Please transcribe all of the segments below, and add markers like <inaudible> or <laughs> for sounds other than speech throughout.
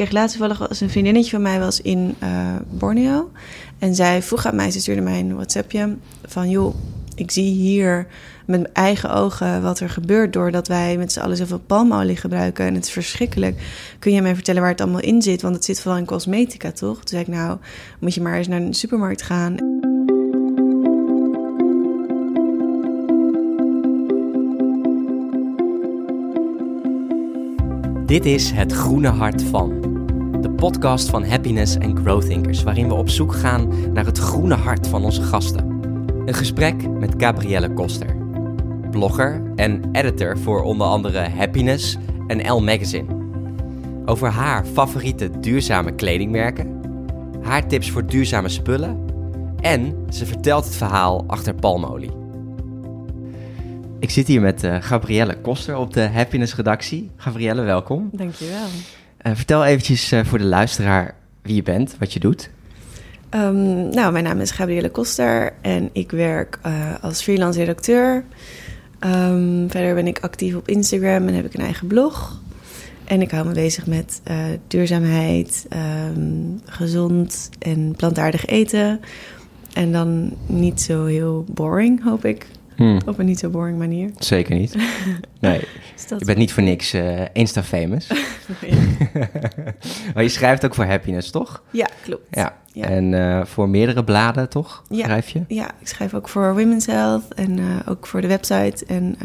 kreeg laatst toevallig was een vriendinnetje van mij was in uh, Borneo. En zij vroeg aan mij, ze stuurde mij een WhatsAppje van... joh, ik zie hier met mijn eigen ogen wat er gebeurt... doordat wij met z'n allen zoveel palmolie gebruiken. En het is verschrikkelijk. Kun je mij vertellen waar het allemaal in zit? Want het zit vooral in cosmetica, toch? Toen zei ik, nou, moet je maar eens naar een supermarkt gaan... Dit is Het Groene Hart van. De podcast van Happiness and Growth Thinkers, waarin we op zoek gaan naar het groene hart van onze gasten. Een gesprek met Gabrielle Koster, blogger en editor voor onder andere Happiness en L Magazine. Over haar favoriete duurzame kledingmerken, haar tips voor duurzame spullen en ze vertelt het verhaal achter palmolie. Ik zit hier met uh, Gabrielle Koster op de Happiness redactie. Gabrielle, welkom. Dankjewel. Uh, vertel eventjes uh, voor de luisteraar wie je bent, wat je doet. Um, nou, mijn naam is Gabrielle Koster en ik werk als freelance redacteur. Um, verder ben ik actief op Instagram en heb ik een eigen blog. En ik hou me bezig met duurzaamheid, um, gezond en plantaardig eten. En dan niet zo heel boring, hoop ik. Hmm. Op een niet zo boring manier. Zeker niet. <laughs> Nee. je bent niet voor niks uh, Insta-famous. <laughs> <laughs> maar je schrijft ook voor Happiness, toch? Ja, klopt. Ja. En uh, voor meerdere bladen, toch? Ja. Schrijf je? Ja, ik schrijf ook voor Women's Health en uh, ook voor de website. En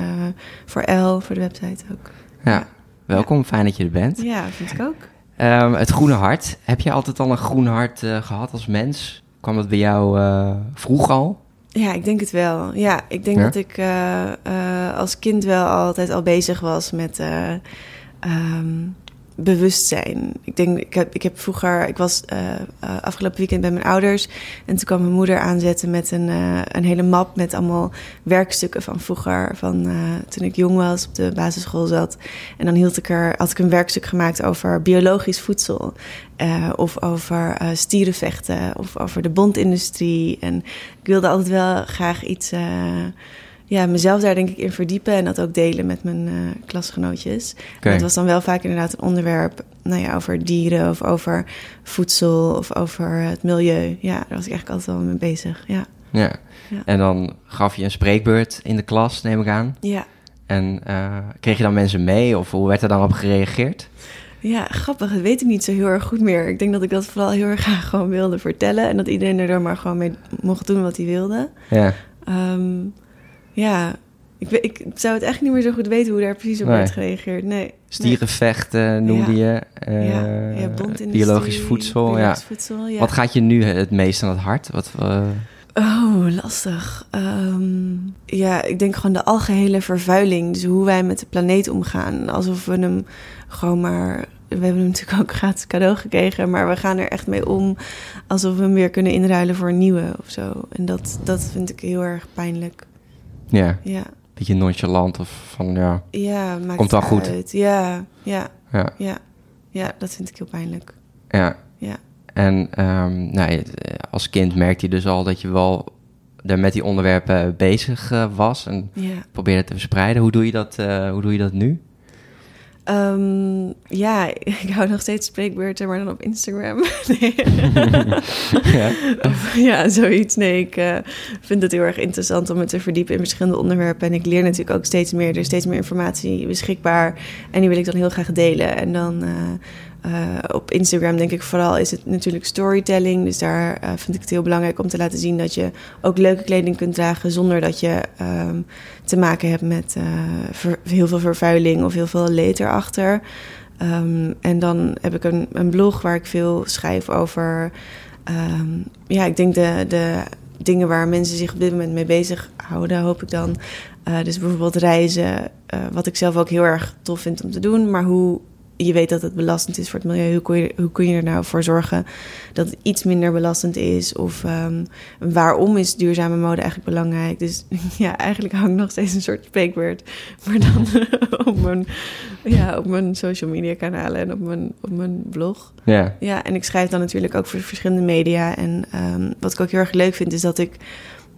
voor L, voor de website ook. Ja, welkom. Fijn dat je er bent. Ja, vind ik ook. Um, het groene hart. Heb je altijd al een groen hart gehad als mens? Kwam dat bij jou vroeg al? Ja, ik denk het wel. Ja, ik denk dat ik uh, uh, als kind wel altijd al bezig was met uh, um, bewustzijn. Ik denk, ik heb, ik heb vroeger, ik was afgelopen weekend bij mijn ouders en toen kwam mijn moeder aanzetten met een, een hele map met allemaal werkstukken van vroeger, van toen ik jong was op de basisschool zat. En dan hield ik er, had ik een werkstuk gemaakt over biologisch voedsel. Of over stierenvechten of over de bondindustrie. En ik wilde altijd wel graag iets, ja, mezelf daar denk ik in verdiepen en dat ook delen met mijn klasgenootjes. Okay. Het was dan wel vaak inderdaad een onderwerp, nou ja, over dieren of over voedsel of over het milieu. Ja, daar was ik eigenlijk altijd wel mee bezig. Ja. Ja. ja. En dan gaf je een spreekbeurt in de klas, neem ik aan. Ja. En kreeg je dan mensen mee of hoe werd er dan op gereageerd? Ja, grappig. Dat weet ik niet zo heel erg goed meer. Ik denk dat ik dat vooral heel erg <laughs> graag gewoon wilde vertellen. En dat iedereen er dan maar gewoon mee mocht doen wat hij wilde. Ja. Um, ja, ik, ik, zou het echt niet meer zo goed weten hoe daar precies op nee. werd gereageerd. Nee. Stierenvechten noemde ja. je. Uh, ja, ja biologisch voedsel. Biologisch ja. voedsel ja. Wat gaat je nu het meest aan het hart? Wat, uh... Oh, lastig. Um, ja, ik denk gewoon de algehele vervuiling. Dus hoe wij met de planeet omgaan. Alsof we hem gewoon maar we hebben hem natuurlijk ook gratis cadeau gekregen, maar we gaan er echt mee om alsof we hem weer kunnen inruilen voor een nieuwe of zo. En dat, dat vind ik heel erg pijnlijk. Ja. Ja. Beetje nonchalant of van ja. Ja, maakt komt wel goed. Uit. Ja, ja, Ja. ja, ja, dat vind ik heel pijnlijk. Ja. Ja. En ehm nou, als kind merkte je dus al dat je wel er met die onderwerpen bezig uh, was en Ja. probeerde te verspreiden. Hoe doe je dat, uh, hoe doe je dat nu? Ehm, ja, <laughs> ik hou nog steeds spreekbeurten, maar dan op Instagram. <laughs> Nee. <laughs> Ja. Of, ja, zoiets. Nee, ik eh, vind het heel erg interessant om me te verdiepen in verschillende onderwerpen. En ik leer natuurlijk ook steeds meer. Er is steeds meer informatie beschikbaar. En die wil ik dan heel graag delen. En dan eh, eh, op Instagram denk ik vooral is het natuurlijk storytelling. Dus daar eh, vind ik het heel belangrijk om te laten zien dat je ook leuke kleding kunt dragen zonder dat je ehm, te maken hebt met eh, heel veel vervuiling of heel veel leed erachter. Ehm, en dan heb ik een, een blog waar ik veel schrijf over. ehm, ja, ik denk de, de dingen waar mensen zich op dit moment mee bezighouden, hoop ik dan. Dus bijvoorbeeld reizen, wat ik zelf ook heel erg tof vind om te doen. Maar hoe je weet dat het belastend is voor het milieu, hoe kun je, hoe kun je er nou voor zorgen dat het iets minder belastend is? Of ehm, waarom is duurzame mode eigenlijk belangrijk? Dus <laughs> ja, eigenlijk hang ik nog steeds een soort spreekwoord, maar dan <laughs> op, mijn, ja, op mijn social media kanalen en op mijn, op mijn blog. Ja. Ja, en ik schrijf dan natuurlijk ook voor verschillende media. En ehm, wat ik ook heel erg leuk vind, is dat ik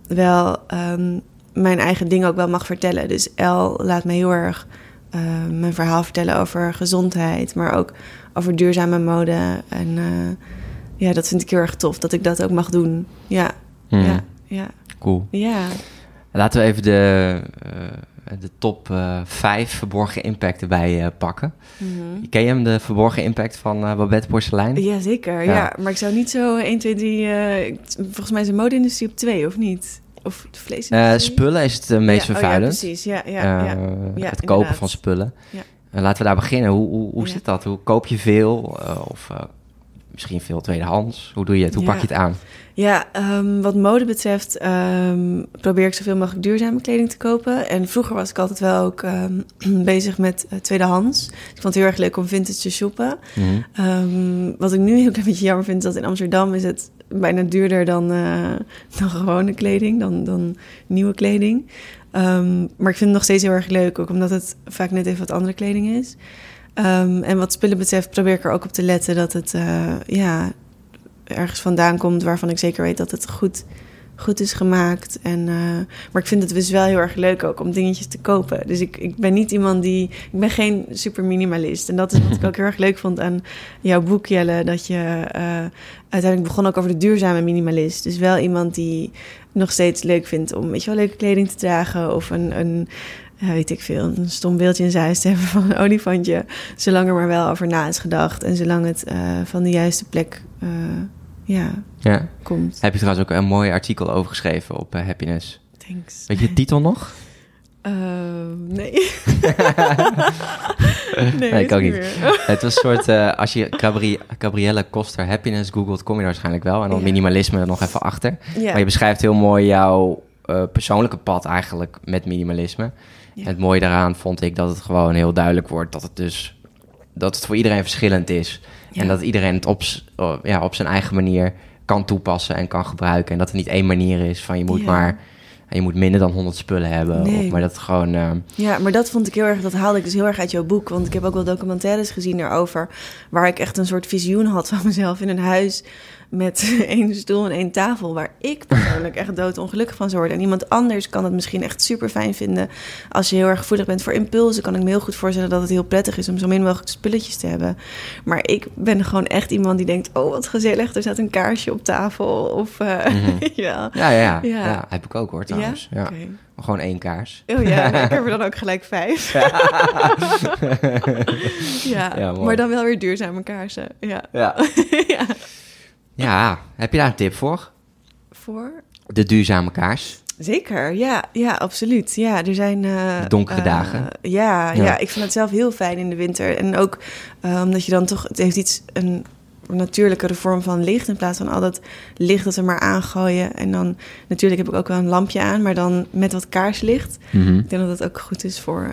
wel ehm, mijn eigen dingen ook wel mag vertellen. Dus El laat me heel erg uh, mijn verhaal vertellen over gezondheid, maar ook over duurzame mode. En ja, dat vind ik heel erg tof dat ik dat ook mag doen. Ja, Mhm. ja, ja. Cool. Ja, Laten we even de, eh, de top eh, vijf verborgen impact erbij eh, pakken. Mhm. Ken je hem, de verborgen impact van eh, Babette Porcelein? ja zeker. Ja. Ja. maar ik zou niet zo 1, 2, 3... eh, volgens mij is de mode-industrie op 2, of niet? Of Eh, vleesindustrie? spullen is het eh, meest Ja, oh vervuilend. ja, precies. Ja, ja, Eh, ja. Ja, het kopen inderdaad. van spullen. Ja. Laten we daar beginnen. Hoe, hoe, hoe zit dat? Hoe koop je veel? Of misschien veel tweedehands? Hoe doe je het? Hoe pak je het aan? Ja, ehm, wat mode betreft ehm, probeer ik zoveel mogelijk duurzame kleding te kopen. En vroeger was ik altijd wel ook ehm, <clears throat> bezig met eh, tweedehands. Ik vond het heel erg leuk om vintage te shoppen. Mhm. Wat ik nu een heel klein beetje jammer vind, is dat in Amsterdam is het bijna duurder dan, eh, dan gewone kleding, dan, dan nieuwe kleding. Maar ik vind het nog steeds heel erg leuk, ook omdat het vaak net even wat andere kleding is. En wat spullen betreft probeer ik er ook op te letten dat het eh, ja, ergens vandaan komt waarvan ik zeker weet dat het goed, goed is gemaakt. En, eh, maar ik vind het dus wel heel erg leuk ook om dingetjes te kopen. Dus ik, ik ben niet iemand die... Ik ben geen super minimalist. En dat is wat ik ook heel erg leuk vond aan jouw boek, Jelle. Dat je eh, uiteindelijk begon ook over de duurzame minimalist. Dus wel iemand die nog steeds leuk vindt om weet je wel, leuke kleding te dragen. Of een... een ja, weet ik veel, een stom beeldje in zijn huis te <laughs> hebben van een olifantje. Zolang er maar wel over na is gedacht. En zolang het eh, van de juiste plek eh, ja, Ja. komt. Heb je trouwens ook een mooi artikel over geschreven op eh, Happiness. Thanks. Weet je de titel nog? Eh, nee. <laughs> nee, Nee, ik ook niet meer. <laughs> Het was een soort, eh, als je <laughs> Gabri Gabrielle Koster Happiness googelt, kom je er waarschijnlijk wel. En dan Ja. minimalisme er nog even achter. ja. Maar je beschrijft heel mooi jouw persoonlijke pad eigenlijk met minimalisme. Ja. En het mooie daaraan vond ik dat het gewoon heel duidelijk wordt dat het dus dat het voor iedereen verschillend is. Ja. En dat iedereen het op, oh, ja, op zijn eigen manier kan toepassen en kan gebruiken. En dat er niet één manier is van je moet Ja. maar je moet minder dan 100 spullen hebben. Nee. Of, maar dat gewoon. eh, Ja, maar dat vond ik heel erg, dat haalde ik dus heel erg uit jouw boek. Want ik heb ook wel documentaires gezien daarover. Waar ik echt een soort visioen had van mezelf in een huis. Met <laughs> één stoel en één tafel. Waar ik persoonlijk <laughs> echt doodongelukkig van zou worden. En iemand anders kan het misschien echt super fijn vinden. Als je heel erg gevoelig bent voor impulsen. Kan ik me heel goed voorstellen dat het heel prettig is om zo min mogelijk spulletjes te hebben. Maar ik ben gewoon echt iemand die denkt: oh wat gezellig, er staat een kaarsje op tafel. Of eh, Mhm. <laughs> ja. ja, ja, ja, Ja. ja. Heb ik ook hoor trouwens. Ja? Gewoon één kaars. Oh ja, ik heb er dan ook gelijk vijf. ja, Ja, maar dan wel weer duurzame kaarsen. Ja. Ja. ja. Ja, heb je daar een tip voor? Voor? De duurzame kaars. Zeker, ja, ja, absoluut. Ja, er zijn... eh, donkere eh, dagen. Ja, Ja. ja. ik vind het zelf heel fijn in de winter. En ook eh, omdat je dan toch... Het heeft iets... Een, natuurlijkere vorm van licht in plaats van al dat licht dat we maar aangooien. En dan natuurlijk heb ik ook wel een lampje aan, maar dan met wat kaarslicht. Mhm. Ik denk dat dat ook goed is voor,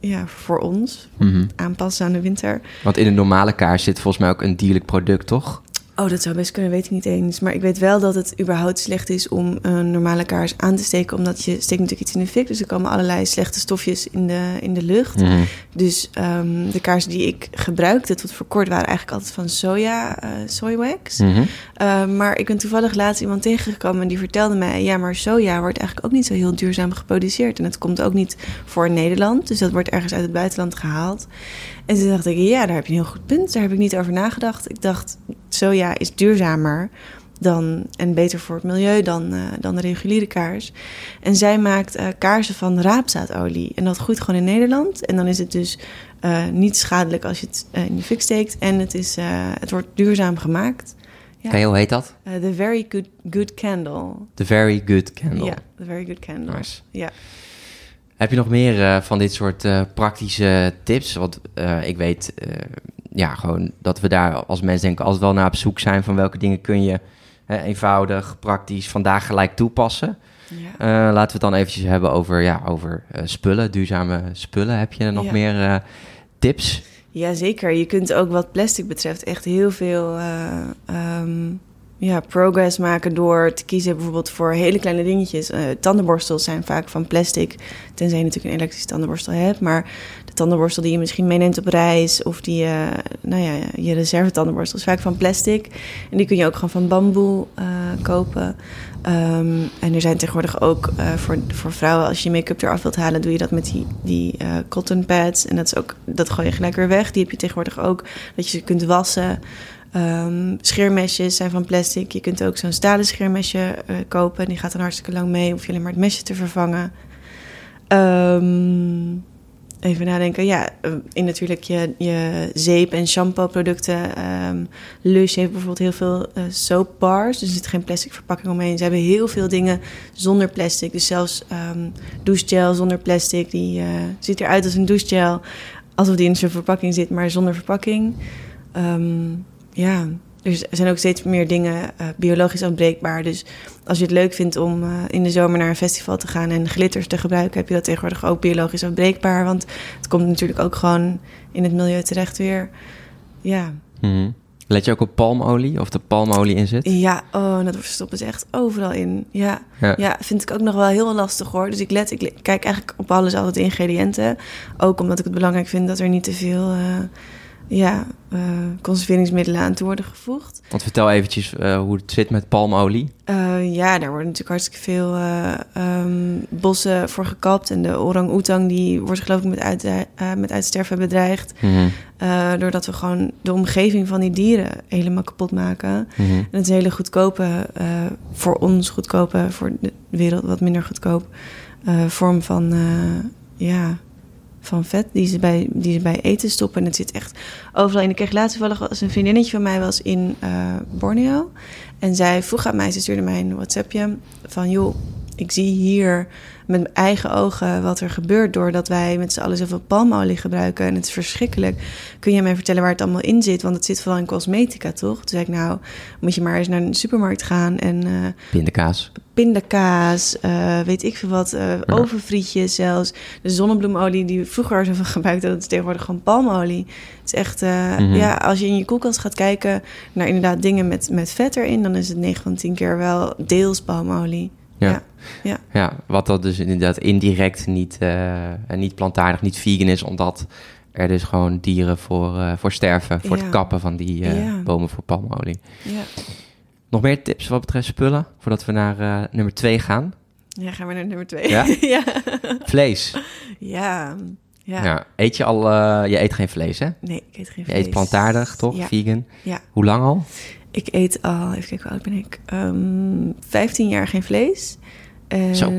ja, voor ons. Mhm. Aanpassen aan de winter. Want in een normale kaars zit volgens mij ook een dierlijk product, toch? Oh, dat zou best kunnen, weet ik niet eens. Maar ik weet wel dat het überhaupt slecht is om een normale kaars aan te steken. Omdat je steekt natuurlijk iets in de fik. Dus er komen allerlei slechte stofjes in de, in de lucht. Mhm. Dus ehm, de kaarsen die ik gebruikte tot voor kort waren eigenlijk altijd van soja, soywax. Uh, maar ik ben toevallig laatst iemand tegengekomen en die vertelde mij... ja, maar soja wordt eigenlijk ook niet zo heel duurzaam geproduceerd. En het komt ook niet voor Nederland. Dus dat wordt ergens uit het buitenland gehaald. En toen dacht ik, ja, daar heb je een heel goed punt. Daar heb ik niet over nagedacht. Ik dacht, soja is duurzamer dan, en beter voor het milieu dan, uh, dan de reguliere kaars. En zij maakt uh, kaarsen van raapzaadolie. En dat groeit gewoon in Nederland. En dan is het dus uh, niet schadelijk als je het in de fik steekt. En het, is, het wordt duurzaam gemaakt. Ja. Okay, hoe heet dat? The Very Good, good Candle. The Very Good Candle. Ja, The Very Good Candle. Nice. Ja. Heb je nog meer uh, van dit soort uh, praktische tips? Want uh, ik weet ja, gewoon dat we daar als mensen denken altijd wel naar op zoek zijn van welke dingen kun je eenvoudig, praktisch, vandaag gelijk toepassen. Ja. laten we het dan eventjes hebben over, ja, over spullen, duurzame spullen. Heb je nog Ja. meer tips? Jazeker, je kunt ook wat plastic betreft echt heel veel um, ja, progress maken door te kiezen bijvoorbeeld voor hele kleine dingetjes. Uh, tandenborstels zijn vaak van plastic, tenzij je natuurlijk een elektrische tandenborstel hebt. Maar de tandenborstel die je misschien meeneemt op reis of die, uh, nou ja, je reserve tandenborstel is vaak van plastic. En die kun je ook gewoon van bamboe uh, kopen. Um, en er zijn tegenwoordig ook voor, voor vrouwen, als je make-up eraf wilt halen, doe je dat met die, die cotton pads. En dat, is ook, dat gooi je gelijk weer weg. Die heb je tegenwoordig ook, dat je ze kunt wassen. Um, scheermesjes zijn van plastic. Je kunt ook zo'n stalen scheermesje uh, kopen. Die gaat dan hartstikke lang mee. Of je alleen maar het mesje te vervangen. Um, even nadenken. Ja, eh, in natuurlijk je, je zeep- en shampoo-producten. Um, Lush heeft bijvoorbeeld heel veel uh, soap bars. Dus er zit geen plastic verpakking omheen. Ze hebben heel veel dingen zonder plastic. Dus zelfs douchegel zonder plastic. Die ziet eruit als een douchegel. Alsof die in zijn verpakking zit, maar zonder verpakking. Um, ja, er zijn ook steeds meer dingen uh, biologisch afbreekbaar. Dus als je het leuk vindt om uh, in de zomer naar een festival te gaan en glitters te gebruiken, heb je dat tegenwoordig ook biologisch afbreekbaar. Want het komt natuurlijk ook gewoon in het milieu terecht weer. Ja. Mm -hmm. Let je ook op palmolie of de palmolie in zit? Ja, oh, dat stoppen ze echt overal in. Ja. ja. Ja. vind ik ook nog wel heel lastig hoor. Dus ik let, ik kijk eigenlijk op alles altijd ingrediënten. Ook omdat ik het belangrijk vind dat er niet te veel. Uh, ja, uh, conserveringsmiddelen aan te worden gevoegd. Want vertel eventjes uh, hoe het zit met palmolie. Uh, ja, daar worden natuurlijk hartstikke veel um, bossen voor gekapt. En de orang-oetang die wordt geloof ik met, uit, met uitsterven bedreigd. Mm -hmm. doordat we gewoon de omgeving van die dieren helemaal kapot maken. Mm -hmm. En het is een hele goedkope, voor ons goedkope, voor de wereld wat minder goedkoop... vorm van, ja van vet die ze, bij, die ze bij eten stoppen. En het zit echt overal in. Ik kreeg laatst toevallig als een vriendinnetje van mij was in uh, Borneo. En zij vroeg aan mij, ze stuurde mij een WhatsAppje van... joh, ik zie hier met mijn eigen ogen wat er gebeurt... doordat wij met z'n allen zoveel palmolie gebruiken. En het is verschrikkelijk. Kun je mij vertellen waar het allemaal in zit? Want het zit vooral in cosmetica, toch? Toen zei ik, nou, moet je maar eens naar een supermarkt gaan en... Uh, pindakaas. Pindakaas, uh, weet ik veel wat, uh, overfrietjes zelfs. De zonnebloemolie die vroeger zoveel gebruikt dat is tegenwoordig gewoon palmolie. Het is echt, mm -hmm. ja, als je in je koelkast gaat kijken naar inderdaad dingen met, met vet erin... dan is het 9 van 10 keer wel deels palmolie. Ja. Ja. ja. wat dat dus inderdaad indirect niet, uh, niet plantaardig, niet vegan is, omdat er dus gewoon dieren voor, uh, voor sterven, voor ja. het kappen van die uh, ja. bomen voor palmolie. Ja. Nog meer tips wat betreft spullen, voordat we naar nummer twee gaan? Ja, gaan we naar nummer twee. Ja? <laughs> Vlees. Ja. Ja. ja. Eet je al, je eet geen vlees, hè? Nee, ik eet geen je vlees. eet plantaardig, toch? Vegan. Ja. Hoe lang al? Ik eet al, even kijken, hoe oud ben ik? Um, 15 jaar geen vlees. En, Zo,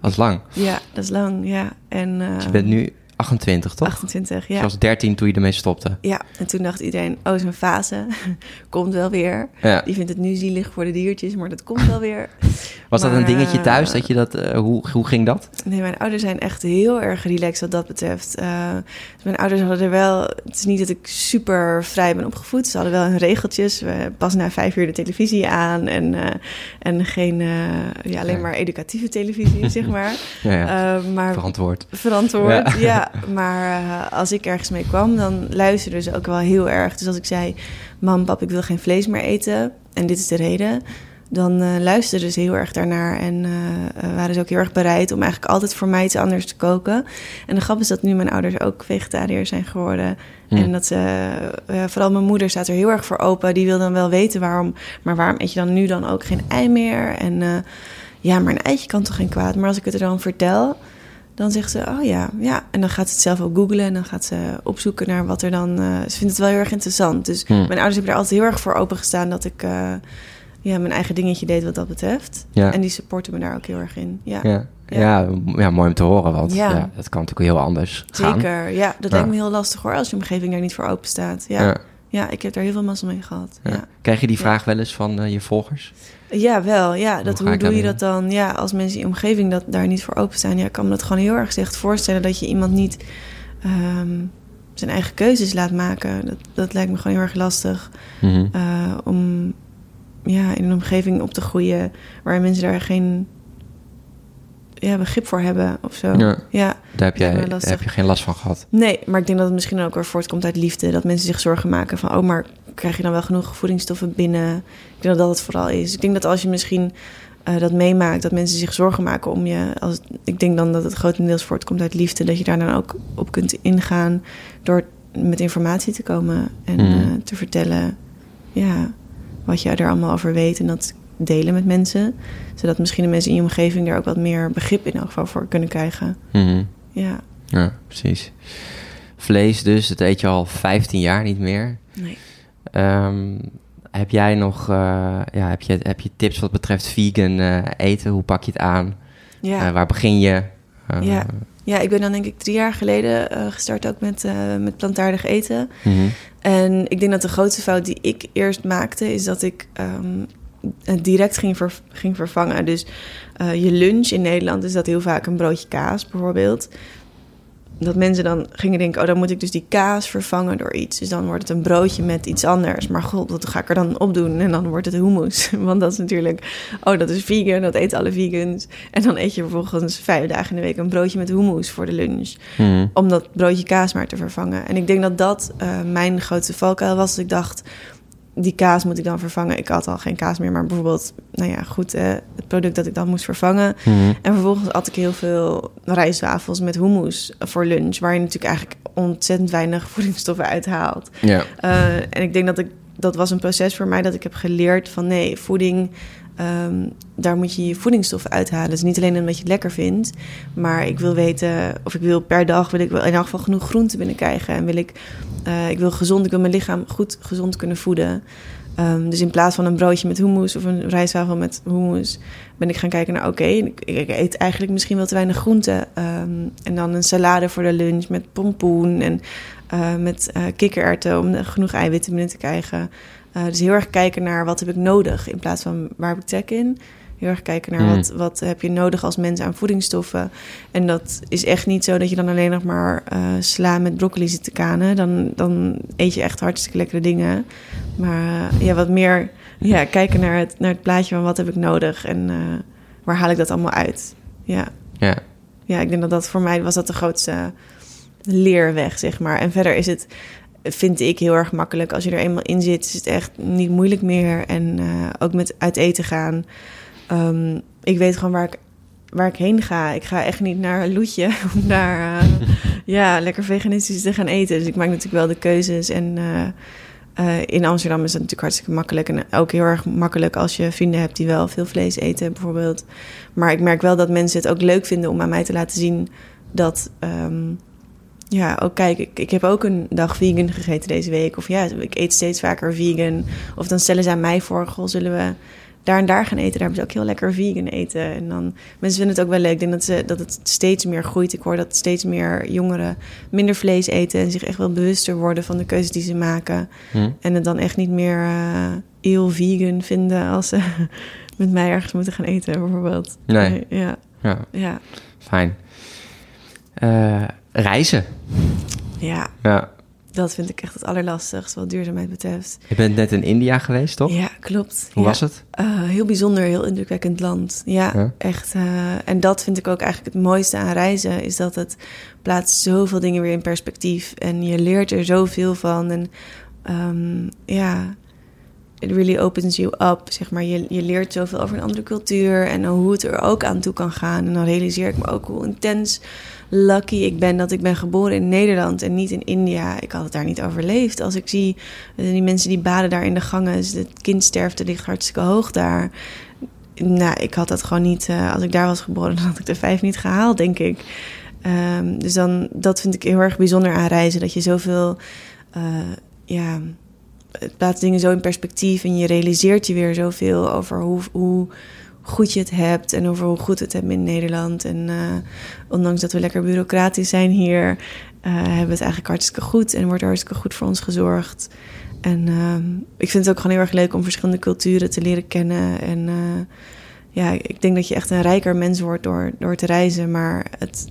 dat is lang. Ja, dat is lang, ja. En, uh, dus je bent nu 28, toch? 28, ja. Je was 13 toen je ermee stopte. Ja, en toen dacht iedereen, oh, is een fase. <laughs> komt wel weer. Ja. Die vindt het nu zielig voor de diertjes, maar dat komt wel weer. <laughs> Was maar, dat een dingetje thuis? Dat je dat, uh, hoe, hoe ging dat? Nee, mijn ouders zijn echt heel erg relaxed wat dat betreft. Uh, mijn ouders hadden er wel... Het is niet dat ik super vrij ben opgevoed. Ze hadden wel hun regeltjes. We pas na vijf uur de televisie aan. En, uh, en geen... ja, alleen maar educatieve televisie, <laughs> zeg maar. Ja, ja. maar verantwoord. Verantwoord, ja. ja. Maar als ik ergens mee kwam, dan luisterden ze ook wel heel erg. Dus als ik zei, mam, pap, ik wil geen vlees meer eten... en dit is de reden dan uh, luisterden ze heel erg daarnaar en uh, waren ze ook heel erg bereid om eigenlijk altijd voor mij iets anders te koken. En de grap is dat nu mijn ouders ook vegetariër zijn geworden. Mm. En dat ze, vooral mijn moeder staat er heel erg voor open. Die wil dan wel weten waarom, maar waarom eet je dan nu dan ook geen ei meer? En ja, maar een eitje kan toch geen kwaad? Maar als ik het er dan vertel, dan zegt ze, oh ja, ja. En dan gaat ze het zelf ook googlen en dan gaat ze opzoeken naar wat er dan... ze vindt het wel heel erg interessant. Dus mm. mijn ouders hebben er altijd heel erg voor opengestaan dat ik ja, mijn eigen dingetje deed wat dat betreft. Ja. En die supporten me daar ook heel erg in. Ja, ja. ja. ja mooi om te horen, want ja. ja dat kan natuurlijk heel anders gaan. Zeker, ja. Dat lijkt me heel lastig hoor, als je omgeving daar niet voor open staat. Ja, ja. ik heb daar heel veel mazzel mee gehad. Ja. Krijg je die vraag wel eens van uh, je volgers? Ja, wel. Ja, dat, hoe, hoe doe je dat dan? Ja, als mensen in je omgeving dat, daar niet voor open staan. Ja, ik kan me dat gewoon heel erg gezegd voorstellen dat je iemand niet um, zijn eigen keuzes laat maken. Dat, dat lijkt me gewoon heel erg lastig. Mm -hmm. uh, om ja, in een omgeving op te groeien waar mensen daar geen ja, begrip voor hebben of zo. Ja, ja daar, heb jij, daar heb je geen last van gehad. Nee, maar ik denk dat het misschien ook weer voortkomt uit liefde. Dat mensen zich zorgen maken van... oh, maar krijg je dan wel genoeg voedingsstoffen binnen? Ik denk dat dat het vooral is. Ik denk dat als je misschien uh, dat meemaakt, dat mensen zich zorgen maken om je. Als, ik denk dan dat het grotendeels voortkomt uit liefde, dat je daar dan ook op kunt ingaan door met informatie te komen en mm. uh, te vertellen ja, wat je er allemaal over weet en dat delen met mensen. Zodat misschien de mensen in je omgeving daar ook wat meer begrip in elk geval voor kunnen krijgen. Mm Ja. Ja, precies. Vlees dus, dat eet je al 15 jaar niet meer. Nee. Um, heb jij nog uh, ja, heb je, heb je tips wat betreft vegan uh, eten? Hoe pak je het aan? Ja. Uh, waar begin je? ja. ja, ik ben dan denk ik drie jaar geleden gestart ook met, met plantaardig eten. Mm -hmm. En ik denk dat de grootste fout die ik eerst maakte... is dat ik um, direct ging, ver, ging vervangen. Dus je lunch in Nederland is dat heel vaak een broodje kaas bijvoorbeeld dat mensen dan gingen denken: oh, dan moet ik dus die kaas vervangen door iets. Dus dan wordt het een broodje met iets anders. Maar god, wat ga ik er dan op doen? En dan wordt het hummus. <laughs> Want dat is natuurlijk, oh, dat is vegan, dat eten alle vegans. En dan eet je vervolgens vijf dagen in de week een broodje met hummus voor de lunch. Mm. Om dat broodje kaas maar te vervangen. En ik denk dat dat uh, mijn grootste valkuil was. Dat ik dacht, die kaas moet ik dan vervangen. Ik had al geen kaas meer, maar bijvoorbeeld, nou ja, goed, eh, het product dat ik dan moest vervangen. Mm -hmm. En vervolgens at ik heel veel rijstwafels met hummus voor lunch, waar je natuurlijk eigenlijk ontzettend weinig <laughs> voedingsstoffen uithaalt. Ja. Uh, en ik denk dat ik dat was een proces voor mij dat ik heb geleerd van nee, voeding. Um, daar moet je je voedingsstoffen uithalen. Dus niet alleen omdat je het lekker vindt, maar ik wil weten of ik wil per dag wil ik wel in elk geval genoeg groente binnenkrijgen en wil ik uh, ik wil gezond, ik wil mijn lichaam goed gezond kunnen voeden. Um, dus in plaats van een broodje met hummus of een rijstwafel met hummus, ben ik gaan kijken naar: oké, ik, eet eigenlijk misschien wel te weinig groente. Um, en dan een salade voor de lunch met pompoen en uh, met uh, kikkererwten om genoeg eiwitten binnen te krijgen. Uh, dus heel erg kijken naar wat heb ik nodig in plaats van waar heb ik trek in. Heel erg kijken naar Mm. wat, wat heb je nodig als mens aan voedingsstoffen. En dat is echt niet zo dat je dan alleen nog maar uh, sla met broccoli zit te kanen. Dan, dan eet je echt hartstikke lekkere dingen. Maar uh, ja, wat meer ja, kijken naar het, naar het plaatje van wat heb ik nodig en waar haal ik dat allemaal uit. Ja. Ja. ja, ik denk dat dat voor mij was dat de grootste leerweg, zeg maar. En verder is het vind ik heel erg makkelijk. Als je er eenmaal in zit, is het echt niet moeilijk meer. En uh, ook met uit eten gaan. Um, ik weet gewoon waar ik, waar ik heen ga. Ik ga echt niet naar Loetje <laughs> om daar uh, ja, lekker veganistisch te gaan eten. Dus ik maak natuurlijk wel de keuzes. En uh, in Amsterdam is dat natuurlijk hartstikke makkelijk. En ook heel erg makkelijk als je vrienden hebt die wel veel vlees eten, bijvoorbeeld. Maar ik merk wel dat mensen het ook leuk vinden om aan mij te laten zien dat. Um, ja, ook kijk, ik, ik heb ook een dag vegan gegeten deze week. Of ja, ik eet steeds vaker vegan. Of dan stellen ze aan mij voor, goh, zullen we daar en daar gaan eten? Daar hebben ze ook heel lekker vegan eten. En dan, mensen vinden het ook wel leuk. Ik denk dat, ze, dat het steeds meer groeit. Ik hoor dat steeds meer jongeren minder vlees eten... en zich echt wel bewuster worden van de keuzes die ze maken. Hm. En het dan echt niet meer uh, heel vegan vinden... als ze <laughs> met mij ergens moeten gaan eten, bijvoorbeeld. Nee. Ja. Ja. Ja. Fijn. Uh, reizen. Ja. Ja. Dat vind ik echt het allerlastigst wat duurzaamheid betreft. Je bent net in India geweest, toch? Ja, klopt. Hoe ja. was het? Uh, heel bijzonder, heel indrukwekkend land. Ja, Ja. echt. Uh, en dat vind ik ook eigenlijk het mooiste aan reizen... is dat het plaatst zoveel dingen weer in perspectief. En je leert er zoveel van. En um, ja, it really opens you up, zeg maar. Je, je leert zoveel over een andere cultuur... en hoe het er ook aan toe kan gaan. En dan realiseer ik me ook hoe intens lucky ik ben dat ik ben geboren in Nederland en niet in India. Ik had het daar niet overleefd. Als ik zie uh, die mensen die baden daar in de gangen, dus het kindsterfte ligt hartstikke hoog daar. Nou, ik had dat gewoon niet. Uh, als ik daar was geboren, <laughs> dan had ik de vijf niet gehaald, denk ik. Um, dus dan, dat vind ik heel erg bijzonder aan reizen. Dat je zoveel, uh, ja, het plaatst dingen zo in perspectief en je realiseert je weer zoveel over hoe. hoe goed je het hebt en over hoe goed we het hebben in Nederland. En uh, ondanks dat we lekker bureaucratisch zijn hier, uh, hebben we het eigenlijk hartstikke goed en wordt er hartstikke goed voor ons gezorgd. En uh, ik vind het ook gewoon heel erg leuk om verschillende culturen te leren kennen. En ja, ik denk dat je echt een rijker mens wordt door, door te reizen. Maar het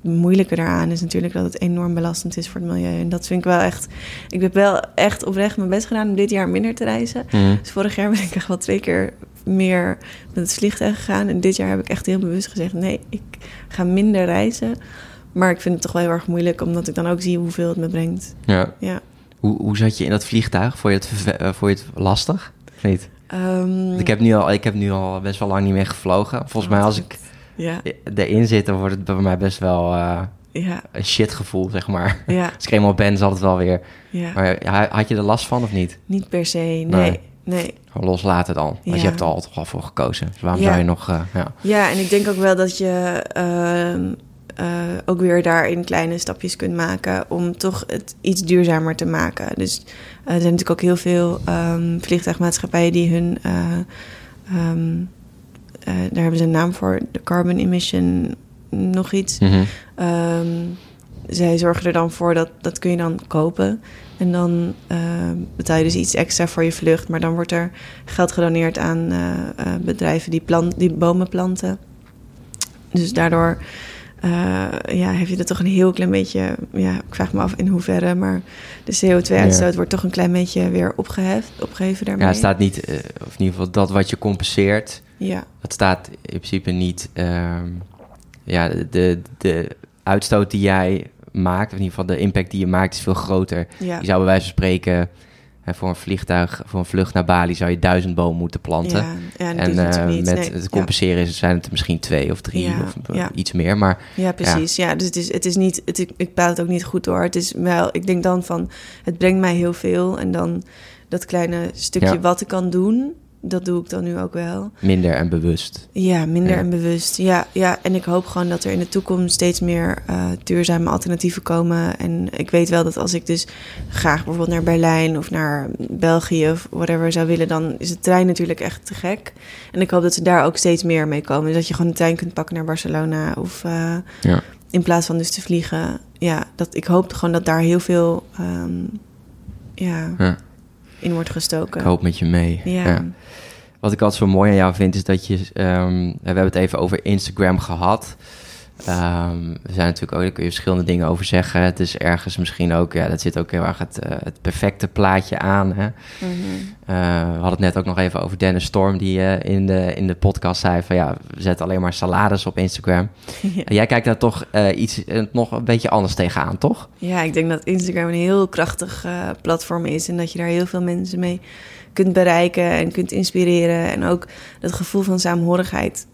moeilijke daaraan is natuurlijk dat het enorm belastend is voor het milieu. En dat vind ik wel echt. Ik heb wel echt oprecht mijn best gedaan om dit jaar minder te reizen. Mm. Dus vorig jaar ben ik echt wel twee keer meer met het vliegtuig gegaan. En dit jaar heb ik echt heel bewust gezegd: nee, ik ga minder reizen. Maar ik vind het toch wel heel erg moeilijk, omdat ik dan ook zie hoeveel het me brengt. Ja. Ja. Hoe, hoe zat je in dat vliegtuig? Vond je het, eh, vond je het lastig? Of niet? Ehm, Ik, heb nu al, ik heb nu al best wel lang niet meer gevlogen. Volgens mij als ik Ja, erin zit, dan wordt het bij mij best wel eh, ja, een shitgevoel, zeg maar. ja, <laughs> Als ik eenmaal ben, zal het wel weer... ja. Maar had je er last van of niet? Niet per se, nee. Nee. Nee. Gewoon loslaten dan. Want Ja. je hebt er al toch al voor gekozen. Dus waarom Ja. zou je nog... eh, ja. Ja, en ik denk ook wel dat je ehm, eh, ook weer daarin kleine stapjes kunt maken om toch het iets duurzamer te maken. Dus eh, er zijn natuurlijk ook heel veel ehm, vliegtuigmaatschappijen die hun, eh, ehm, eh, daar hebben ze een naam voor, de carbon emission nog iets. Mhm. Ehm, zij zorgen er dan voor dat dat kun je dan kopen. En dan ehm, betaal je dus iets extra voor je vlucht. Maar dan wordt er geld gedoneerd aan eh, eh, bedrijven die, plant, die bomen planten. Dus daardoor eh, ja, heb je er toch een heel klein beetje... Ja, ik vraag me af in hoeverre, maar de CO2-uitstoot Ja. wordt toch een klein beetje weer opgeheft, opgeheven daarmee. Ja, het staat niet... of in ieder geval dat wat je compenseert... Ja, Het staat in principe niet... ehm, ja, de, de uitstoot die jij maakt... of in ieder geval de impact die je maakt... is veel groter. ja. Je zou bij wijze van spreken... hè, voor een vliegtuig, voor een vlucht naar Bali... zou je duizend bomen moeten planten. Ja, en eh, niet. met Nee, het compenseren is- zijn het er misschien twee of drie Ja, of eh, iets meer. Maar Ja, precies. Ja, dus het is, het is niet, het, ik- praat het ook niet goed door. Het is wel, ik denk dan van, het brengt mij heel veel. En dan dat kleine stukje wat ik kan doen, dat doe ik dan nu ook wel. minder en bewust. Ja, minder Ja. en bewust. Ja, ja, en ik hoop gewoon dat er in de toekomst steeds meer eh, duurzame alternatieven komen. En ik weet wel dat als ik dus graag bijvoorbeeld naar Berlijn of naar België of whatever zou willen, dan is de trein natuurlijk echt te gek. En ik hoop dat ze daar ook steeds meer mee komen. Dus dat je gewoon de trein kunt pakken naar Barcelona of eh, Ja. in plaats van dus te vliegen. Ja, dat, ik hoop gewoon dat daar heel veel ehm, ja, Ja. in wordt gestoken. Ik hoop met je mee. Ja. Wat ik altijd zo mooi aan jou vind, is dat je... ehm, we hebben het even over Instagram gehad. Ehm, we zijn natuurlijk ook, daar kun je verschillende dingen over zeggen. Het is ergens misschien ook, ja, dat zit ook heel erg het, eh, het perfecte plaatje aan. Hè? Mhm. Eh, we hadden het net ook nog even over Dennis Storm, die eh, in, de, in de podcast zei van ja, we zetten alleen maar salades op Instagram. <laughs> Ja. Jij kijkt daar toch eh, iets nog een beetje anders tegenaan, toch? Ja, ik denk dat Instagram een heel krachtig platform is en dat je daar heel veel mensen mee kunt bereiken en kunt inspireren en ook dat gevoel van saamhorigheid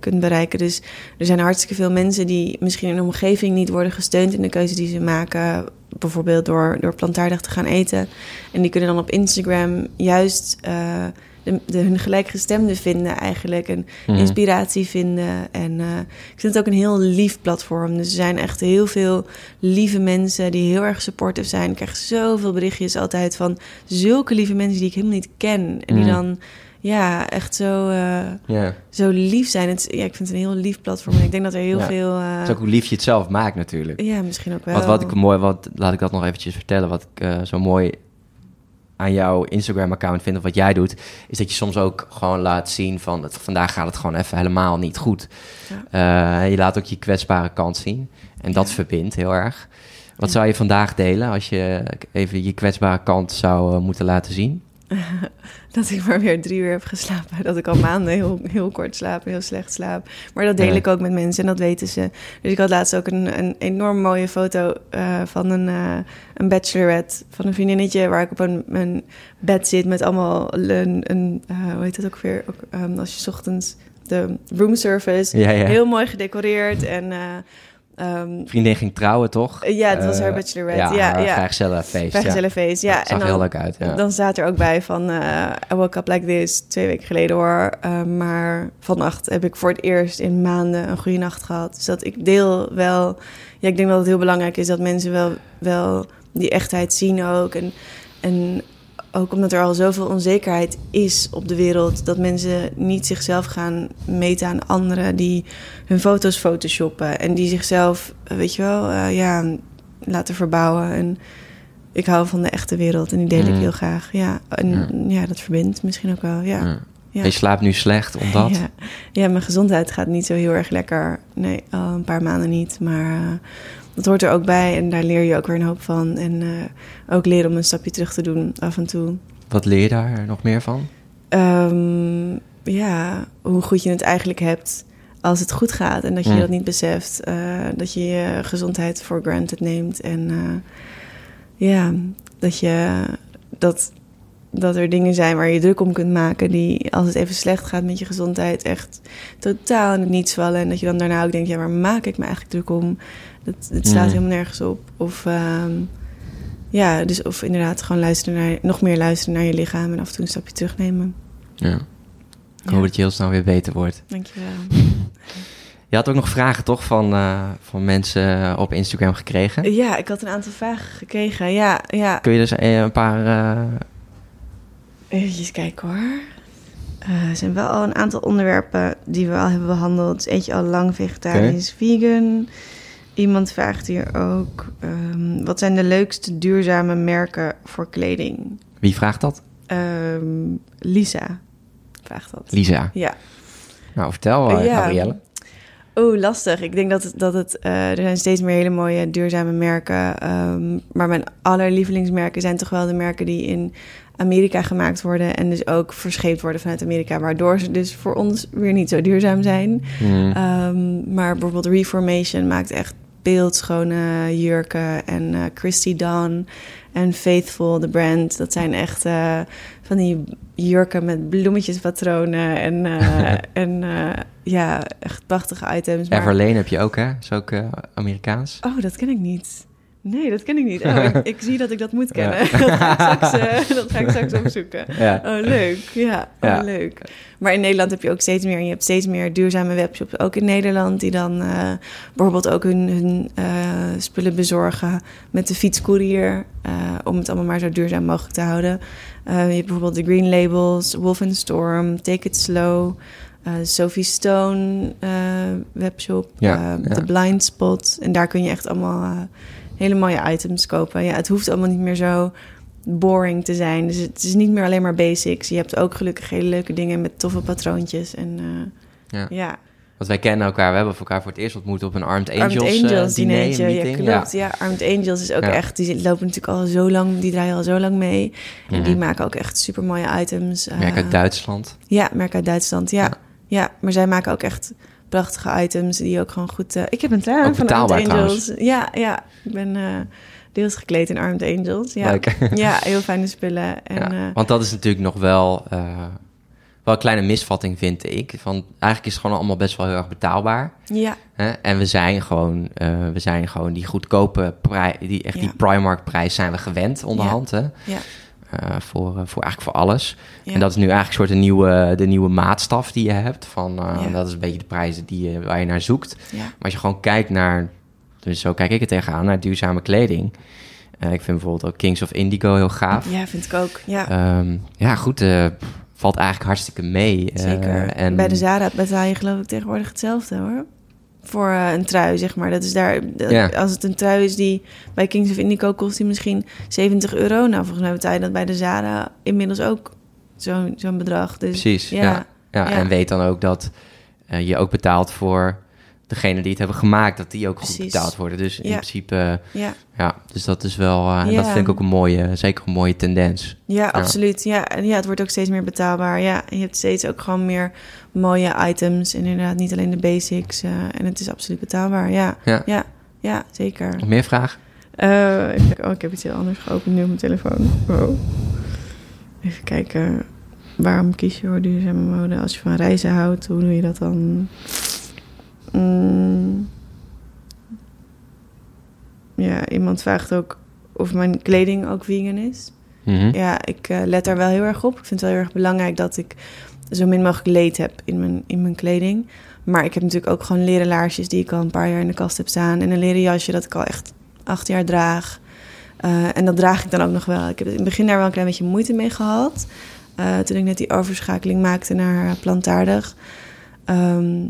kunt bereiken. Dus er zijn hartstikke veel mensen die misschien in de omgeving niet worden gesteund in de keuze die ze maken, bijvoorbeeld door, door plantaardig te gaan eten. En die kunnen dan op Instagram juist eh, de, de, hun gelijkgestemden vinden eigenlijk en Mhm. inspiratie vinden. En eh, ik vind het ook een heel lief platform. Dus er zijn echt heel veel lieve mensen die heel erg supportive zijn. Ik krijg zoveel berichtjes altijd van zulke lieve mensen die ik helemaal niet ken. En die Mm. dan ja, echt zo, eh, zo lief zijn. Het, ja, ik vind het een heel lief platform. En ik denk dat er heel Ja. veel... eh, Dat is ook hoe lief je het zelf maakt natuurlijk. ja, misschien ook wel. Wat, wat ik mooi, wat, laat ik dat nog eventjes vertellen. Wat ik eh, zo mooi aan jouw Instagram-account vind, of wat jij doet, is dat je soms ook gewoon laat zien van het, vandaag gaat het gewoon even helemaal niet goed. Je laat ook je kwetsbare kant zien. En dat verbindt heel erg. Wat zou je vandaag delen als je even je kwetsbare kant zou moeten laten zien? <laughs> Dat ik maar weer drie uur heb geslapen. Dat ik al maanden heel, heel kort slaap, heel slecht slaap. Maar dat deel Ja. ik ook met mensen en dat weten ze. Dus ik had laatst ook een, een enorm mooie foto eh, van een, eh, een bachelorette. Van een vriendinnetje waar ik op een, een bed zit met allemaal een... een eh, hoe heet dat ook weer? Ook, ehm, als je 's ochtends de room service... Ja, ja. Heel mooi gedecoreerd en... eh, ehm, Vriendin ging trouwen, toch? ja, dat was haar Eh, bachelorette. Ja, Ja, haar ja. vrijgezellenfeest. Vrijgezellenfeest, ja. Ja, zag en heel leuk uit. Ja. dan staat er ook bij van... eh I woke up like this, twee weken geleden hoor. Eh, maar vannacht heb ik voor het eerst in maanden een goede nacht gehad. Dus dat ik deel wel... Ja, ik denk dat het heel belangrijk is dat mensen wel, wel die echtheid zien ook. En, en ook omdat er al zoveel onzekerheid is op de wereld... dat mensen niet zichzelf gaan meten aan anderen... die hun foto's photoshoppen en die zichzelf, weet je wel, eh, ja, laten verbouwen. En ik hou van de echte wereld en die deel ik Mm. heel graag. Ja, en Ja. ja. dat verbindt misschien ook wel. Ja. Ja. Ja. Je slaapt nu slecht omdat... Ja. ja, mijn gezondheid gaat niet zo heel erg lekker. Nee, al een paar maanden niet. Maar eh, dat hoort er ook bij en daar leer je ook weer een hoop van. En eh, ook leren om een stapje terug te doen af en toe. Wat leer je daar nog meer van? Ehm, ja, hoe goed je het eigenlijk hebt als het goed gaat. En dat je dat niet beseft. eh, dat je je gezondheid voor granted neemt. En eh, ja, dat je dat, dat er dingen zijn waar je druk om kunt maken, die als het even slecht gaat met je gezondheid, echt totaal in het niets vallen. En dat je dan daarna ook denkt, ja, waar maak ik me eigenlijk druk om? Dat, het slaat Mhm. helemaal nergens op. Of ehm, ja, dus of inderdaad gewoon luisteren naar, nog meer luisteren naar je lichaam en af en toe een stapje terugnemen. Ja. Ik Ja. hoop dat je heel snel weer beter wordt. Dankjewel. <laughs> Je had ook nog vragen toch van, eh, van mensen op Instagram gekregen? Ja, ik had een aantal vragen gekregen. Ja, ja. Kun je dus eh, een paar... eh, Even kijken hoor. Eh, er zijn wel al een aantal onderwerpen die we al hebben behandeld. Eentje al lang vegetarisch, vegan. Iemand vraagt hier ook... ehm, wat zijn de leukste duurzame merken voor kleding? wie vraagt dat? Ehm, Lisa vraagt dat. Lisa. Ja. Nou, vertel, eh, Ja. Gabrielle. Oh, lastig. Ik denk dat het, dat het eh, er zijn steeds meer hele mooie duurzame merken. ehm, maar mijn allerlievelingsmerken zijn toch wel de merken die in Amerika gemaakt worden. En dus ook verscheept worden vanuit Amerika. Waardoor ze dus voor ons weer niet zo duurzaam zijn. Hmm. Maar bijvoorbeeld Reformation maakt echt beeldschone jurken. En eh Christy Dawn en Faithful, de brand. Dat zijn echt eh, van die jurken met bloemetjespatronen. En, eh, <laughs> en ja, echt prachtige items. Maar... Everlane heb je ook, hè? Is ook Amerikaans. Oh, dat ken ik niet. Nee, dat ken ik niet. <laughs> Oh, ik, ik zie dat ik dat moet kennen. Ja. <laughs> dat, ga ik straks, <laughs> eh, dat ga ik straks opzoeken. Ja. Oh, leuk. Ja, oh, Ja. leuk. Maar in Nederland heb je ook steeds meer... Je hebt steeds meer duurzame webshops, ook in Nederland... die dan eh, bijvoorbeeld ook hun, hun eh, spullen bezorgen... met de fietscourier... om het allemaal maar zo duurzaam mogelijk te houden. Je hebt bijvoorbeeld de Green Labels, Wolf and Storm, Take It Slow... Sophie Stone webshop, Ja, eh, ja. The Blind Spot. En daar kun je echt allemaal hele mooie items kopen. Ja, het hoeft allemaal niet meer zo boring te zijn. Dus het is niet meer alleen maar basics. Je hebt ook gelukkig hele leuke dingen met toffe patroontjes. En eh, Ja. ja, Want wij kennen elkaar. We hebben elkaar voor het eerst ontmoet op een Armed Angels, Armed Angels eh, diner. Ja, klopt. Ja. Armed Angels is ook Ja. echt... Die lopen natuurlijk al zo lang... Die draaien al zo lang mee. En Mhm. die maken ook echt super mooie items. Merk uit Eh, Duitsland. Ja, merk uit Duitsland. Ja. ja. maar zij maken ook echt prachtige items die ook gewoon goed... eh, ik heb een trui Ook van Armed Angels. Ja, ja. Ik ben eh, deels gekleed in Armed Angels. Ja, Leuk. <laughs> ja heel fijne spullen. En, ja. eh, Want dat is natuurlijk nog wel, wel een kleine misvatting, vind ik. Van, eigenlijk is het gewoon allemaal best wel heel erg betaalbaar. ja, Hè? En we zijn gewoon, we zijn gewoon die goedkope prijs, die, echt Ja. die Primark-prijs zijn we gewend onderhand. Hè? ja, Eh, voor, eh, voor eigenlijk voor alles. ja. En dat is nu eigenlijk soort de nieuwe, de nieuwe maatstaf die je hebt. Van, eh, Ja. Dat is een beetje de prijzen die, waar je naar zoekt. Maar als je gewoon kijkt naar, dus zo kijk ik er tegenaan, naar duurzame kleding. Eh, ik vind bijvoorbeeld ook Kings of Indigo heel gaaf. Ja, vind ik ook. Ja, Ehm, ja, goed, eh, pvalt eigenlijk hartstikke mee. Eh, zeker. en Bij de Zara betaal je geloof ik tegenwoordig hetzelfde hoor. Voor eh, een trui, zeg maar. Dat is daar, Ja. Als het een trui is die bij Kings of Indigo kost die misschien 70 euro. Nou, volgens mij betaal je dat bij de Zara inmiddels ook zo'n zo'n bedrag. Dus Precies, ja. ja, ja. ja. En weet dan ook dat eh, je ook betaalt voor degene die het hebben gemaakt, dat die ook goed betaald worden. Dus in Ja. principe, ja. ja, dus dat is wel, Ja. dat vind ik ook een mooie, zeker een mooie tendens. Ja, absoluut. Ja, en ja, het wordt ook steeds meer betaalbaar. Ja, en je hebt steeds ook gewoon meer mooie items. En inderdaad, niet alleen de basics. eh, en het is absoluut betaalbaar. Ja, Ja. ja, zeker. Nog meer vragen? Eh, even kijken. Oh, ik heb iets heel anders geopend nu op mijn telefoon. Wow. Even kijken. Waarom kies je voor duurzame mode? Als je van reizen houdt, hoe doe je dat dan? Mm. Ja, iemand vraagt ook of mijn kleding ook vegan is. Mhm. Ja, ik eh, let daar wel heel erg op. Ik vind het wel heel erg belangrijk dat ik zo min mogelijk leed heb in mijn, in mijn kleding. Maar ik heb natuurlijk ook gewoon leren laarsjes die ik al een paar jaar in de kast heb staan. En een leren jasje dat ik al echt acht jaar draag. Eh, en dat draag ik dan ook nog wel. Ik heb in het begin daar wel een klein beetje moeite mee gehad. eh, toen ik net die overschakeling maakte naar plantaardig. Ehm,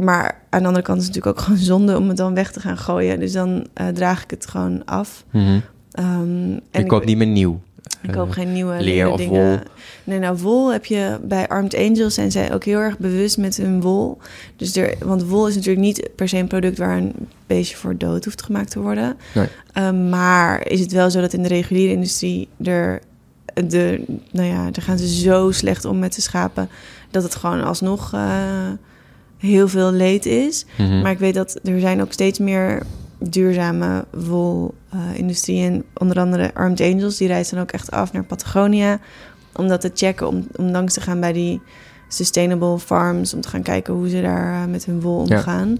maar aan de andere kant is het natuurlijk ook gewoon zonde om het dan weg te gaan gooien. Dus dan eh, draag ik het gewoon af. Mhm. Ehm, en Ik koop niet meer nieuw. ik koop Eh, geen nieuwe leer of dingen. wol. Nee, nou, wol heb je bij Armed Angels zijn zij ook heel erg bewust met hun wol. Dus er, want wol is natuurlijk niet per se een product waar een beestje voor dood hoeft gemaakt te worden. Nee. Ehm, maar is het wel zo dat in de reguliere industrie er, de, nou ja, daar gaan ze zo slecht om met de schapen dat het gewoon alsnog eh, heel veel leed is. Mhm. Maar ik weet dat er zijn ook steeds meer duurzame wolindustrie. en onder andere Armed Angels, die reist dan ook echt af naar Patagonia. Om dat te checken, om, om langs te gaan bij die sustainable farms. Om te gaan kijken hoe ze daar eh, met hun wol omgaan.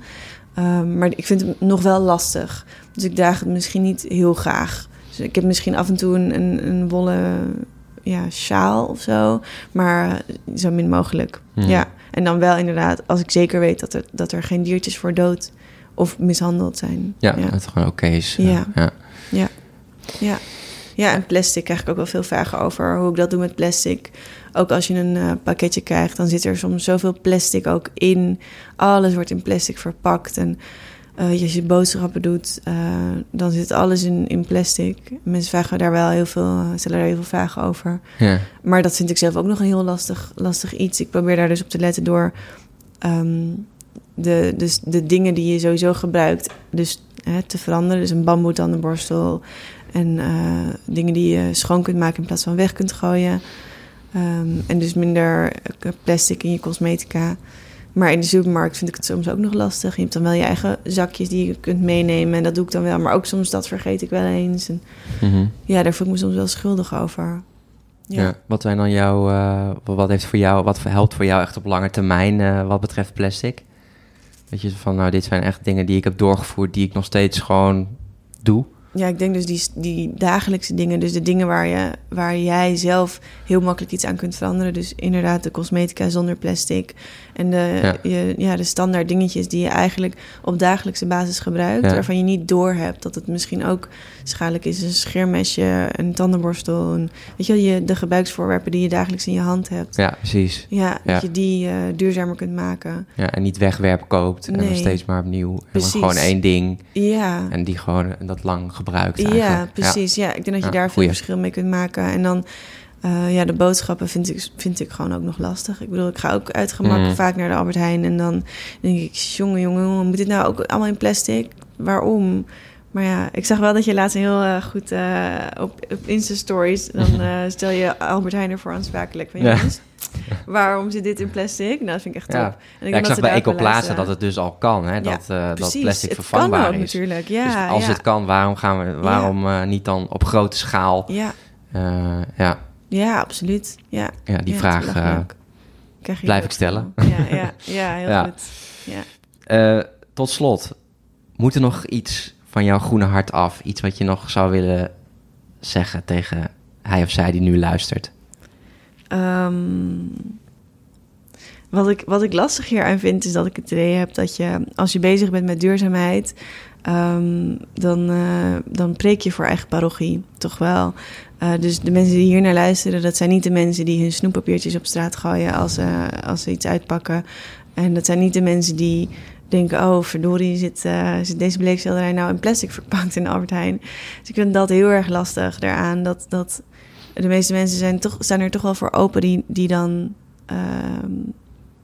Ehm, maar ik vind het nog wel lastig. Dus ik draag het misschien niet heel graag. Dus ik heb misschien af en toe een, een, een wollen ja, sjaal of zo. Maar zo min mogelijk. Hmm. Ja. En dan wel inderdaad, als ik zeker weet dat er, dat er geen diertjes voor dood of mishandeld zijn. Ja, ja. dat het gewoon oké is. Ja. Ja. ja. Ja. Ja. Ja, en plastic krijg ik ook wel veel vragen over hoe ik dat doe met plastic. Ook als je een eh, pakketje krijgt, dan zit er soms zoveel plastic ook in. Alles wordt in plastic verpakt. En eh, als je boodschappen doet, eh, dan zit alles in, in plastic. Mensen vragen daar wel heel veel, eh, stellen daar heel veel vragen over. Ja. Maar dat vind ik zelf ook nog een heel lastig, lastig iets. Ik probeer daar dus op te letten door ehm, de, dus de dingen die je sowieso gebruikt dus, hè, te veranderen. Dus een bamboe tandenborstel en dingen die je schoon kunt maken in plaats van weg kunt gooien. Ehm, en dus minder plastic in je cosmetica. Maar in de supermarkt vind ik het soms ook nog lastig. Je hebt dan wel je eigen zakjes die je kunt meenemen. En dat doe ik dan wel. Maar ook soms dat vergeet ik wel eens. En Mhm. ja, daar voel ik me soms wel schuldig over. Ja. Wat zijn dan jouw, eh, wat heeft voor jou, wat helpt voor jou echt op lange termijn eh, wat betreft plastic? Dat je van, nou, dit zijn echt dingen die ik heb doorgevoerd, die ik nog steeds gewoon doe. Ja, ik denk dus die, die dagelijkse dingen, dus de dingen waar, je, waar jij zelf heel makkelijk iets aan kunt veranderen. Dus inderdaad de cosmetica zonder plastic en de, Ja. Je, ja, de standaard dingetjes die je eigenlijk op dagelijkse basis gebruikt. Ja. Waarvan je niet doorhebt dat het misschien ook schadelijk is. Een scheermesje, een tandenborstel, een, weet je je, de gebruiksvoorwerpen die je dagelijks in je hand hebt. Ja, precies. Ja, Ja. dat je die eh, duurzamer kunt maken. Ja, en niet wegwerp koopt en dan steeds maar opnieuw. En Precies. gewoon één ding Ja. en die gewoon dat lang gebruikt Ja, precies. Ja. ik denk dat je daar veel verschil mee kunt maken. En dan, eh, ja, de boodschappen vind ik, vind ik gewoon ook nog lastig. Ik bedoel, ik ga ook uit gemak Mm. vaak naar de Albert Heijn. En dan denk ik, jongen, jongen, jongen, moet dit nou ook allemaal in plastic? Waarom? Maar ja, ik zag wel dat je laatst heel eh, goed eh, op, op Insta-stories... dan <laughs> eh, stel je Albert Heijn ervoor aansprakelijk. Van, Ja. jongens, waarom zit dit in plastic? Nou, dat vind ik echt top. Ja. En Ja, ik denk dat zag bij Ecoplaza dat het dus al kan, hè? Ja, dat, dat plastic het vervangbaar kan ook is. natuurlijk, ja. dus als ja. het kan, waarom, gaan we, waarom niet dan op grote schaal? Ja, ja, ja, absoluut. Ja. ja, die Ja, vraag blijf ik stellen. Ja, ja, ja <laughs> heel Ja. goed. Ja. Tot slot, moet er nog iets van jouw groene hart af? Iets wat je nog zou willen zeggen tegen hij of zij die nu luistert? Ehm, wat, ik, wat ik lastig hier aan vind, is dat ik het idee heb dat je, als je bezig bent met duurzaamheid, ehm, dan, eh, dan preek je voor eigen parochie, toch wel. Eh, dus de mensen die hier naar luisteren, dat zijn niet de mensen die hun snoeppapiertjes op straat gooien als, eh, als ze iets uitpakken. En dat zijn niet de mensen die denken, oh verdorie, zit, eh, zit deze bleekselderij nou in plastic verpakt in Albert Heijn. Dus ik vind dat heel erg lastig daaraan, dat... dat de meeste mensen zijn, toch, staan er toch wel voor open die, die dan... ehm,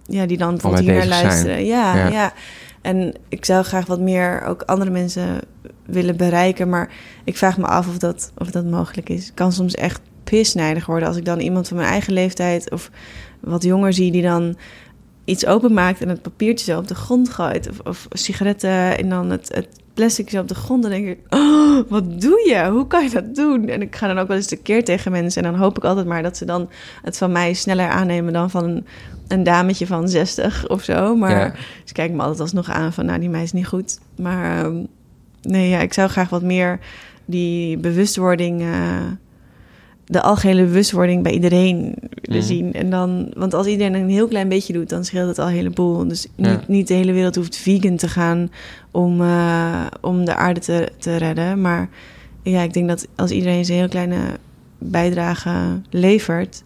ja, die dan bijvoorbeeld hier naar zijn. luisteren. Ja, Ja. ja, En ik zou graag wat meer ook andere mensen willen bereiken. Maar ik vraag me af of dat, of dat mogelijk is. Ik kan soms echt pisnijdig worden als ik dan iemand van mijn eigen leeftijd... of wat jonger zie die dan iets openmaakt en het papiertje zo op de grond gooit. Of, of sigaretten en dan het, het plastic zo op de grond. Dan denk ik, oh, wat doe je? Hoe kan je dat doen? En ik ga dan ook wel eens de keer tegen mensen. En dan hoop ik altijd maar dat ze dan het van mij sneller aannemen dan van een, een dametje van 60 of zo. Maar Ja. ze kijken me altijd alsnog aan van, nou, die meid is niet goed. Maar ehm, nee, ja, ik zou graag wat meer die bewustwording... eh, de algehele bewustwording bij iedereen willen Mhm. zien. En dan, want als iedereen een heel klein beetje doet, dan scheelt het al een heleboel. Dus niet, Ja. niet de hele wereld hoeft vegan te gaan om, eh, om de aarde te, te redden. Maar ja, ik denk dat als iedereen zijn heel kleine bijdrage levert,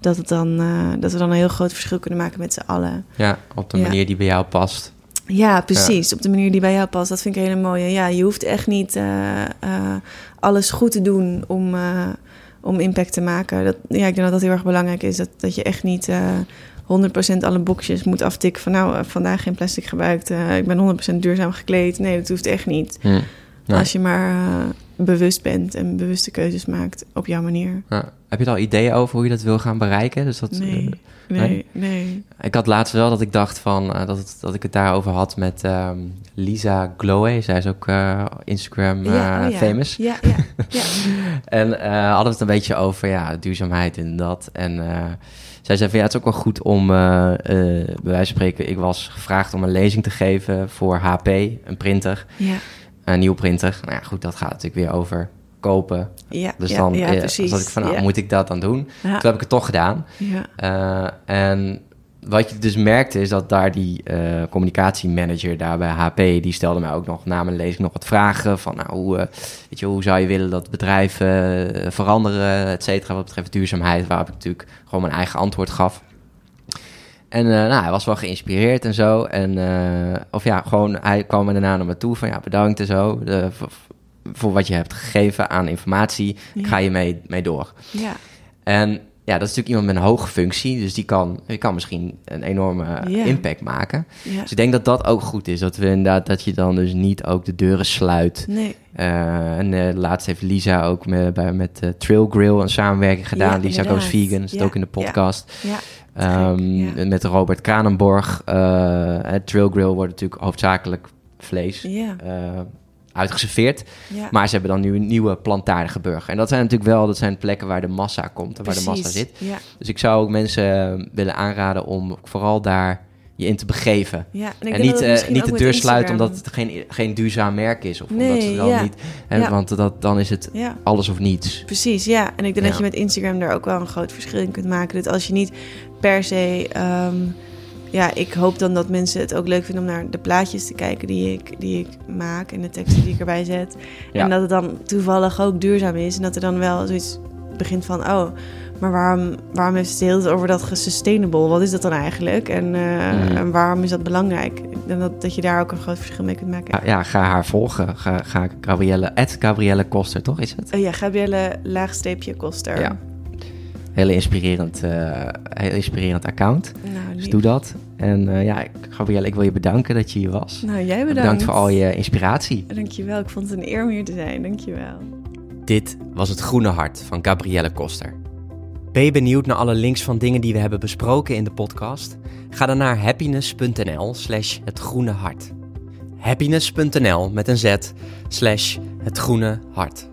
dat, het dan, eh, dat we dan een heel groot verschil kunnen maken met z'n allen. Ja, op de Ja. manier die bij jou past. Ja, precies. Op de manier die bij jou past. Dat vind ik een hele mooie. Ja, je hoeft echt niet eh, alles goed te doen om, om impact te maken. Dat, ja, ik denk dat dat heel erg belangrijk is. Dat, dat je echt niet eh 100% alle boxjes moet aftikken van... nou, eh, vandaag geen plastic gebruikt. eh, ik ben 100% duurzaam gekleed. Nee, dat hoeft echt niet. Hm. Nee. Als je maar... eh, bewust bent en bewuste keuzes maakt op jouw manier. Ja. Heb je al ideeën over hoe je dat wil gaan bereiken? Dus dat, Nee, nee, nee. ik had laatst wel dat ik dacht van eh, dat, het, dat ik het daarover had met ehm, Lisa Glowe. Zij is ook eh, Instagram Ja, eh, oh ja. famous. Ja, ja, ja. <laughs> En hadden we het een beetje over ja, duurzaamheid en dat. En zij zei van ja, het is ook wel goed om, bij wijze van spreken, ik was gevraagd om een lezing te geven voor HP, een printer, ja. een nieuwe printer. Nou ja, goed, dat gaat natuurlijk weer over kopen. Ja, Dus dan ja, precies. zat ik van, nou, moet ik dat dan doen? Toen heb ik het toch gedaan. Ja. Eh, en wat je dus merkte is dat daar die eh, communicatiemanager daar bij HP, die stelde mij ook nog na mijn lezing nog wat vragen van nou, hoe, eh, weet je, hoe zou je willen dat bedrijven veranderen, et cetera, wat betreft duurzaamheid, waarop ik natuurlijk gewoon mijn eigen antwoord gaf. En nou, hij was wel geïnspireerd en zo. En, of ja, gewoon, hij kwam er daarna naar me toe van ja, bedankt en zo. eh, voor, wat je hebt gegeven aan informatie. Ja. ga je mee, mee door. ja. En ja, dat is natuurlijk iemand met een hoge functie. Dus die kan, die kan misschien een enorme Ja. impact maken. ja. Dus ik denk dat dat ook goed is. Dat we inderdaad, dat je dan dus niet ook de deuren sluit. Nee. Eh, en eh, laatst heeft Lisa ook met, bij, met eh, Trail Grill een samenwerking gedaan. Lisa Goes. Vegan, zit ook in de podcast. Ja. Ehm. Met Robert Kranenborg. Trail Grill wordt natuurlijk hoofdzakelijk vlees Ja. Uitgeserveerd. Ja. Maar ze hebben dan nu een nieuwe plantaardige burger. En dat zijn natuurlijk wel dat zijn plekken waar de massa komt en waar de massa zit. Ja. Dus ik zou ook mensen eh, willen aanraden om vooral daar je in te begeven. Ja. En, niet, eh, niet de deur sluiten omdat het geen, geen duurzaam merk is. Of omdat ze dan ja. niet... Hè, Ja. Want dat, dan is het alles of niets. Precies, ja. En ik denk dat je met Instagram daar ook wel een groot verschil in kunt maken. Dat als je niet per se... ehm, ja, ik hoop dan dat mensen het ook leuk vinden om naar de plaatjes te kijken die ik, die ik maak en de teksten die ik erbij zet. Ja. En dat het dan toevallig ook duurzaam is. En dat er dan wel zoiets begint van, oh, maar waarom, waarom heeft het tijd over dat sustainable? Wat is dat dan eigenlijk? En, eh, Mhm. en waarom is dat belangrijk? Ik denk dat, dat je daar ook een groot verschil mee kunt maken. Ja, ja, ga haar volgen. Ga, ga Gabrielle, at Gabrielle Koster, toch is het? Oh ja, Gabrielle laagsteepje Koster. Ja. Hele inspirerend, eh, heel inspirerend account. Nou, Dus doe dat. En eh, ja, ik- Gabrielle, ik wil je bedanken dat je hier was. Nou, jij bedankt. Bedankt voor al je inspiratie. Dankjewel, ik vond het een eer om hier te zijn. Dankjewel. Dit was het Groene Hart van Gabrielle Koster. Ben je benieuwd naar alle links van dingen die we hebben besproken in de podcast? Ga dan naar happiness.nl slash het groene hart. Happiness.nl met een z slash het groene hart.